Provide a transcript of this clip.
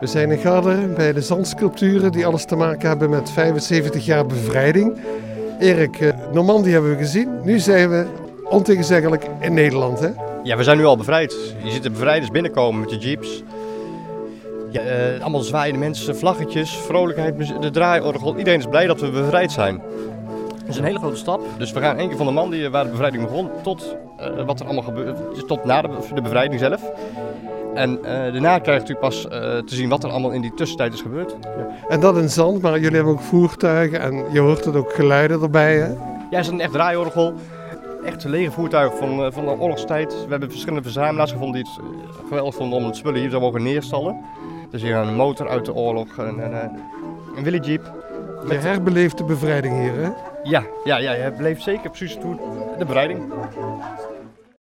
We zijn in Garderen bij de zandsculpturen die alles te maken hebben met 75 jaar bevrijding. Erik, eh, Normandie hebben we gezien. Nu zijn we ontegenzeggelijk in Nederland. Hè? Ja, we zijn nu al bevrijd. Je ziet de bevrijders binnenkomen met de jeeps. Ja, eh, allemaal zwaaiende mensen, vlaggetjes, vrolijkheid, de draaiorgel. Iedereen is blij dat we bevrijd zijn. Dat is een hele grote stap. Dus we gaan één keer van de man die, waar de bevrijding begon tot eh, wat er allemaal gebeurt. Tot na de, de bevrijding zelf. En eh, daarna krijgt u pas eh, te zien wat er allemaal in die tussentijd is gebeurd. En dat in zand, maar jullie hebben ook voertuigen en je hoort het ook geluiden erbij. Hè? Ja, is een echt draaiorgel. Echt lege voertuigen van, eh, van de oorlogstijd. We hebben verschillende verzamelaars gevonden die het geweldig vonden om het spullen hier zo mogen neerstallen. Dus hier een motor uit de oorlog, een, een, een, Willy Jeep. Je herbeleeft de bevrijding hier. Hè? Ja, ja, ja, je beleeft zeker precies toe de bevrijding.